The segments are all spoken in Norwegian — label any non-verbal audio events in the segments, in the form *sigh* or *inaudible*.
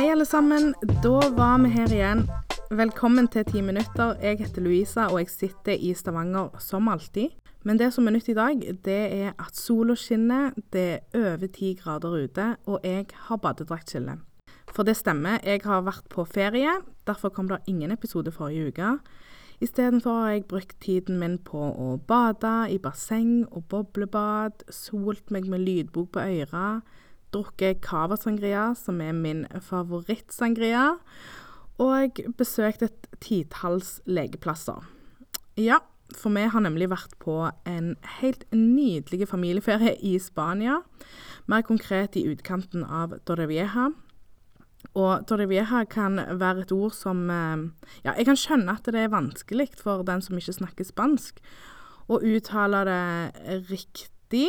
Hei, alle sammen. Da var vi her igjen. Velkommen til Ti minutter. Jeg heter Louisa, og jeg sitter i Stavanger som alltid. Men det som er nytt i dag, det er at sola skinner, det er over ti grader ute, og jeg har badedraktskille. For det stemmer, jeg har vært på ferie. Derfor kom det ingen episode forrige uke. Istedenfor har jeg brukt tiden min på å bade i basseng og boblebad, solt meg med lydbok på øra, drukket cava sangria, som er min favorittsangria, og besøkt et titalls legeplasser. Ja, for vi har nemlig vært på en helt nydelig familieferie i Spania, mer konkret i utkanten av Torrevieja. Og Torrevieja kan være et ord som Ja, jeg kan skjønne at det er vanskelig for den som ikke snakker spansk, å uttale det riktig,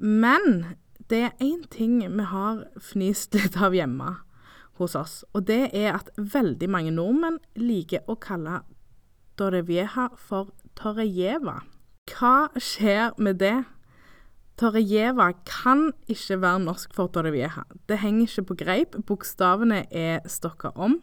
men det er én ting vi har fnist litt av hjemme hos oss, og det er at veldig mange nordmenn liker å kalle Torrevieja for Torrejeva. Hva skjer med det? Torrejeva kan ikke være norsk for Torrevieja. Det henger ikke på greip, bokstavene er stokka om.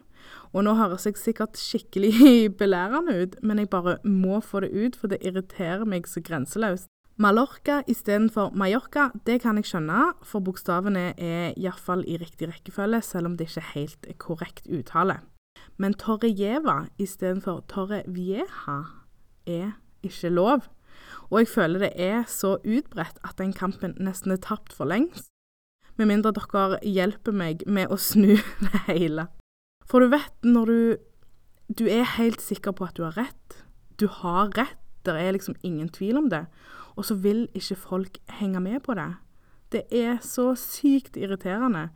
Og nå høres jeg sikkert skikkelig *laughs* belærende ut, men jeg bare må få det ut, for det irriterer meg så grenseløst. Mallorca istedenfor Mallorca, det kan jeg skjønne, for bokstavene er iallfall i riktig rekkefølge, selv om det ikke er helt korrekt uttale. Men Torrejeva istedenfor Torrevieja er ikke lov. Og jeg føler det er så utbredt at den kampen nesten er tapt for lengst. Med mindre dere hjelper meg med å snu *laughs* det hele. For du vet, når du Du er helt sikker på at du har rett. Du har rett. Det er liksom ingen tvil om det. Og så vil ikke folk henge med på det. Det er så sykt irriterende.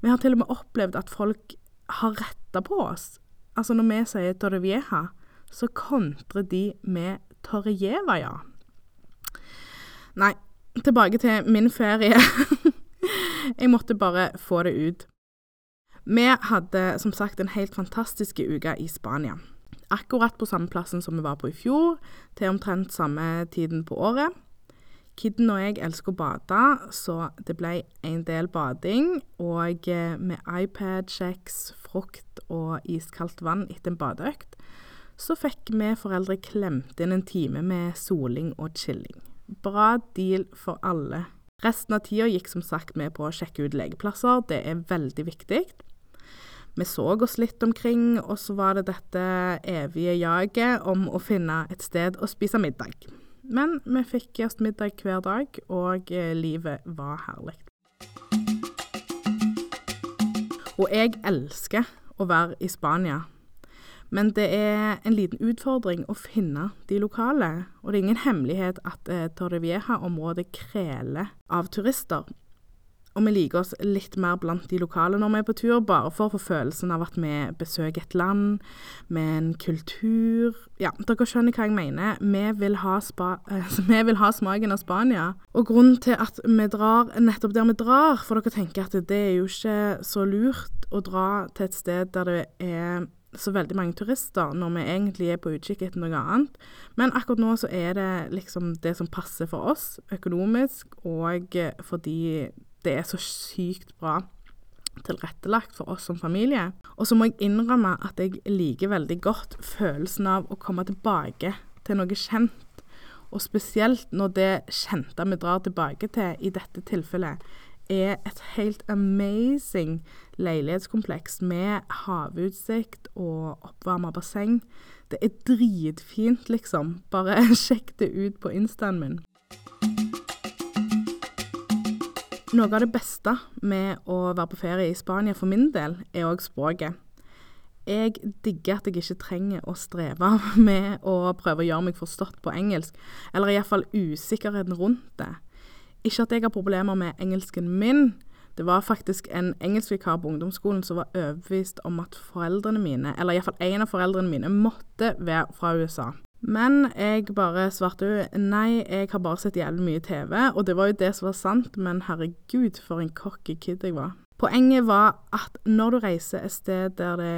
Vi har til og med opplevd at folk har retta på oss. Altså når vi sier Torrevieja, så kontrer de med Torrejeva, ja. Nei, tilbake til min ferie. *laughs* jeg måtte bare få det ut. Vi hadde som sagt en helt fantastisk uke i Spania. Akkurat på samme plassen som vi var på i fjor, til omtrent samme tiden på året. Kidden og jeg elsker å bade, så det ble en del bading. Og med iPad, kjeks, frukt og iskaldt vann etter en badeøkt, så fikk vi foreldre klemt inn en time med soling og chilling. Bra deal for alle. Resten av tida gikk som sagt med på å sjekke ut legeplasser, det er veldig viktig. Vi så oss litt omkring, og så var det dette evige jaget om å finne et sted å spise middag. Men vi fikk oss middag hver dag, og livet var herlig. Og jeg elsker å være i Spania. Men det er en liten utfordring å finne de lokale, og det er ingen hemmelighet at eh, Torrevieja-området kreler av turister. Og vi liker oss litt mer blant de lokale når vi er på tur, bare for å få følelsen av at vi besøker et land med en kultur Ja, dere skjønner hva jeg mener. Vi vil ha, spa, eh, *laughs* vi vil ha smaken av Spania. Og grunnen til at vi drar nettopp der vi drar, for dere tenker at det er jo ikke så lurt å dra til et sted der det er så veldig mange turister, når vi egentlig er på utkikk etter noe annet. Men akkurat nå så er det liksom det som passer for oss økonomisk, og fordi det er så sykt bra tilrettelagt for oss som familie. Og så må jeg innrømme at jeg liker veldig godt følelsen av å komme tilbake til noe kjent. Og spesielt når det kjente vi drar tilbake til, i dette tilfellet, er et helt amazing leilighetskompleks med havutsikt og oppvarma basseng. Det er dritfint, liksom. Bare *laughs* sjekk det ut på instaen min. Noe av det beste med å være på ferie i Spania for min del, er òg språket. Jeg digger at jeg ikke trenger å streve *laughs* med å prøve å gjøre meg forstått på engelsk, eller iallfall usikkerheten rundt det. Ikke at jeg har problemer med engelsken min. Det var faktisk en engelskvikar på ungdomsskolen som var overbevist om at foreldrene mine, eller iallfall en av foreldrene mine, måtte være fra USA. Men jeg bare svarte jo nei, jeg har bare sett jævlig mye TV, og det var jo det som var sant, men herregud, for en cocky kid jeg var. Poenget var at når du reiser et sted der det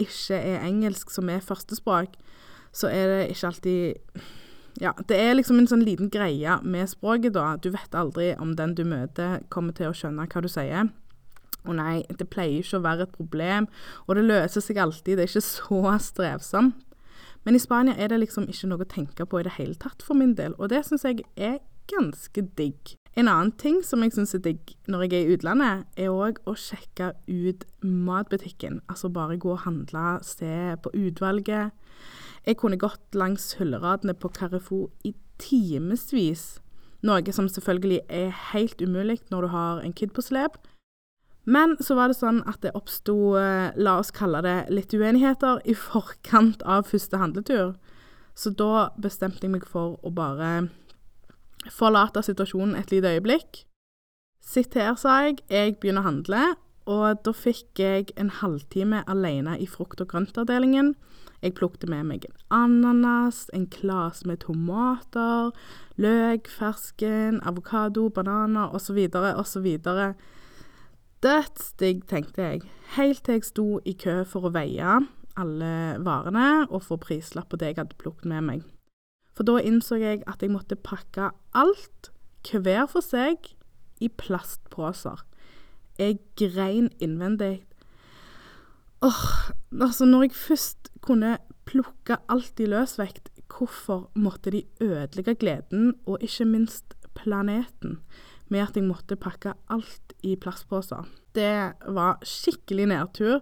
ikke er engelsk som er førstespråk, så er det ikke alltid Ja, det er liksom en sånn liten greie med språket, da. Du vet aldri om den du møter, kommer til å skjønne hva du sier. Og nei, det pleier ikke å være et problem, og det løser seg alltid, det er ikke så *laughs* strevsomt. Men i Spania er det liksom ikke noe å tenke på i det hele tatt for min del, og det syns jeg er ganske digg. En annen ting som jeg syns er digg når jeg er i utlandet, er òg å sjekke ut matbutikken. Altså bare gå og handle, se på utvalget. Jeg kunne gått langs hylleradene på Carrefour i timevis, noe som selvfølgelig er helt umulig når du har en kid på slep. Men så var det sånn at det oppsto, eh, la oss kalle det litt uenigheter, i *laughs* forkant av første handletur. Så da bestemte jeg meg for å bare forlate situasjonen et lite øyeblikk. Sitt her, sa jeg, jeg begynner å handle, og da fikk jeg en halvtime alene i frukt- og grøntavdelingen. Jeg plukket med meg en ananas, en klase med tomater, løk, fersken, avokado, bananer osv. osv. Dødsdigg, tenkte jeg, helt til jeg sto i kø for å veie alle varene og få prislapp på det jeg hadde plukket med meg. For da innså jeg at jeg måtte pakke alt, hver for seg, i plastposer. Jeg grein innvendig. Åh, altså når jeg først kunne plukke alt i løsvekt, hvorfor måtte de ødelegge gleden, og ikke minst planeten? Med at jeg måtte pakke alt i plastposer. Det var skikkelig nedtur.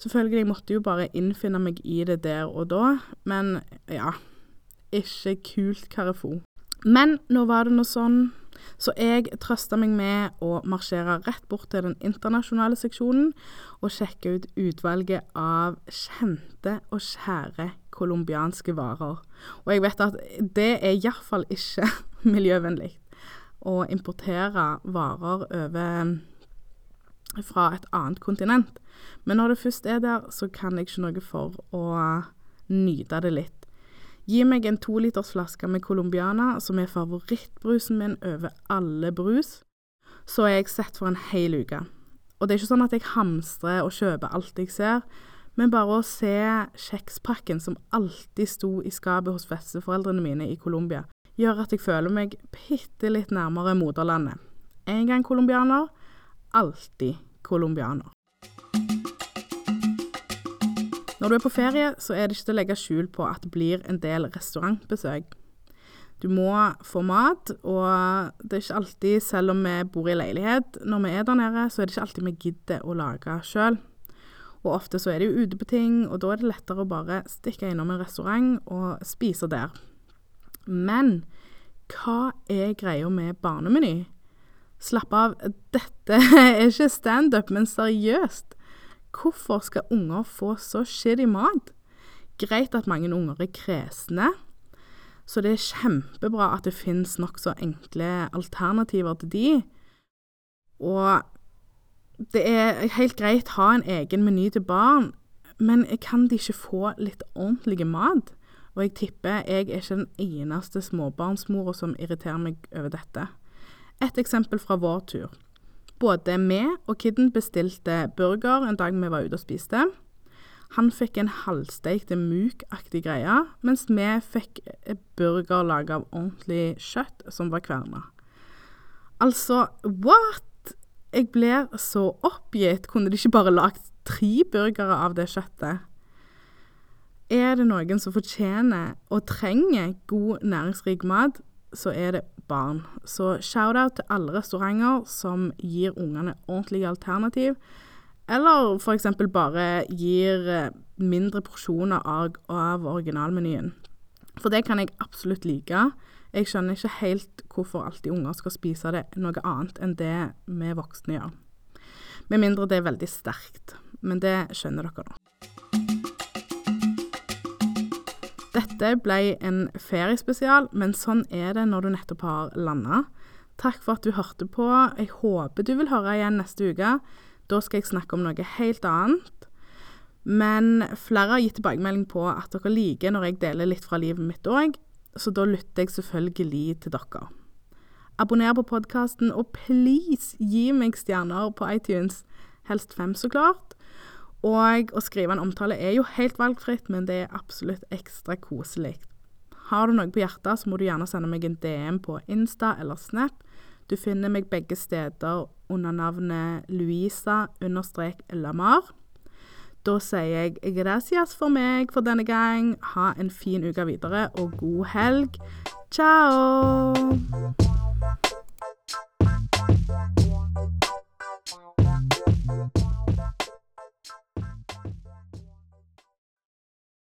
Selvfølgelig, jeg måtte jo bare innfinne meg i det der og da, men ja Ikke kult Karefo. Men nå var det nå sånn, så jeg trøsta meg med å marsjere rett bort til den internasjonale seksjonen og sjekke ut utvalget av kjente og kjære colombianske varer. Og jeg vet at det er iallfall ikke *laughs* miljøvennlig å importere varer over fra et annet kontinent. Men når det først er der, så kan jeg ikke noe for å nyte det litt. Gi meg en tolitersflaske med colombiana, som er favorittbrusen min over alle brus, så er jeg sett for en hel uke. Og det er ikke sånn at jeg hamstrer og kjøper alt jeg ser, men bare å se kjekspakken som alltid sto i skapet hos besteforeldrene mine i Colombia, gjør at jeg føler meg bitte litt nærmere moderlandet. En gang colombianer, alltid colombianer. Når du er på ferie, så er det ikke til å legge skjul på at det blir en del restaurantbesøk. Du må få mat, og det er ikke alltid, selv om vi bor i leilighet, når vi er der nede, så er det ikke alltid vi gidder å lage sjøl. Og ofte så er de jo ute på ting, og da er det lettere å bare stikke innom en restaurant og spise der. Men hva er greia med barnemeny? Slapp av, dette *laughs* er ikke standup, men seriøst. Hvorfor skal unger få så shitty mat? Greit at mange unger er kresne, så det er kjempebra at det finnes nokså enkle alternativer til de. Og det er helt greit å ha en egen meny til barn, men kan de ikke få litt ordentlig mat? Og jeg tipper jeg er ikke den eneste småbarnsmora som irriterer meg over dette. Et eksempel fra vår tur. Både vi og kidden bestilte burger en dag vi var ute og spiste. Han fikk en halvsteikt muk-aktig greie, mens vi fikk burger laga av ordentlig kjøtt som var kverna. Altså, what?! Jeg blir så oppgitt. Kunne de ikke bare lagd tre burgere av det kjøttet? Er det noen som fortjener og trenger god, næringsrik mat, så er det barn. Så shout-out til alle restauranter som gir ungene ordentlige alternativ, eller f.eks. bare gir eh, mindre porsjoner av, av originalmenyen. For det kan jeg absolutt like. Jeg skjønner ikke helt hvorfor alltid unger skal spise det noe annet enn det vi voksne gjør. Med mindre det er veldig sterkt. Men det skjønner dere nå. Dette ble en feriespesial, men sånn er det når du nettopp har landa. Takk for at du hørte på. Jeg håper du vil høre igjen neste uke. Da skal jeg snakke om noe helt annet. Men flere har gitt tilbakemelding på at dere liker når jeg deler litt fra livet mitt òg, så da lytter jeg selvfølgelig til dere. Abonner på podkasten, og please gi meg stjerner på iTunes. Helst fem, så klart. Og å skrive en omtale er jo helt valgfritt, men det er absolutt ekstra koselig. Har du noe på hjertet, så må du gjerne sende meg en DM på Insta eller Snap. Du finner meg begge steder under navnet Louisa understrek Lamar. Da sier jeg gracias for meg for denne gang. Ha en fin uke videre, og god helg. Ciao!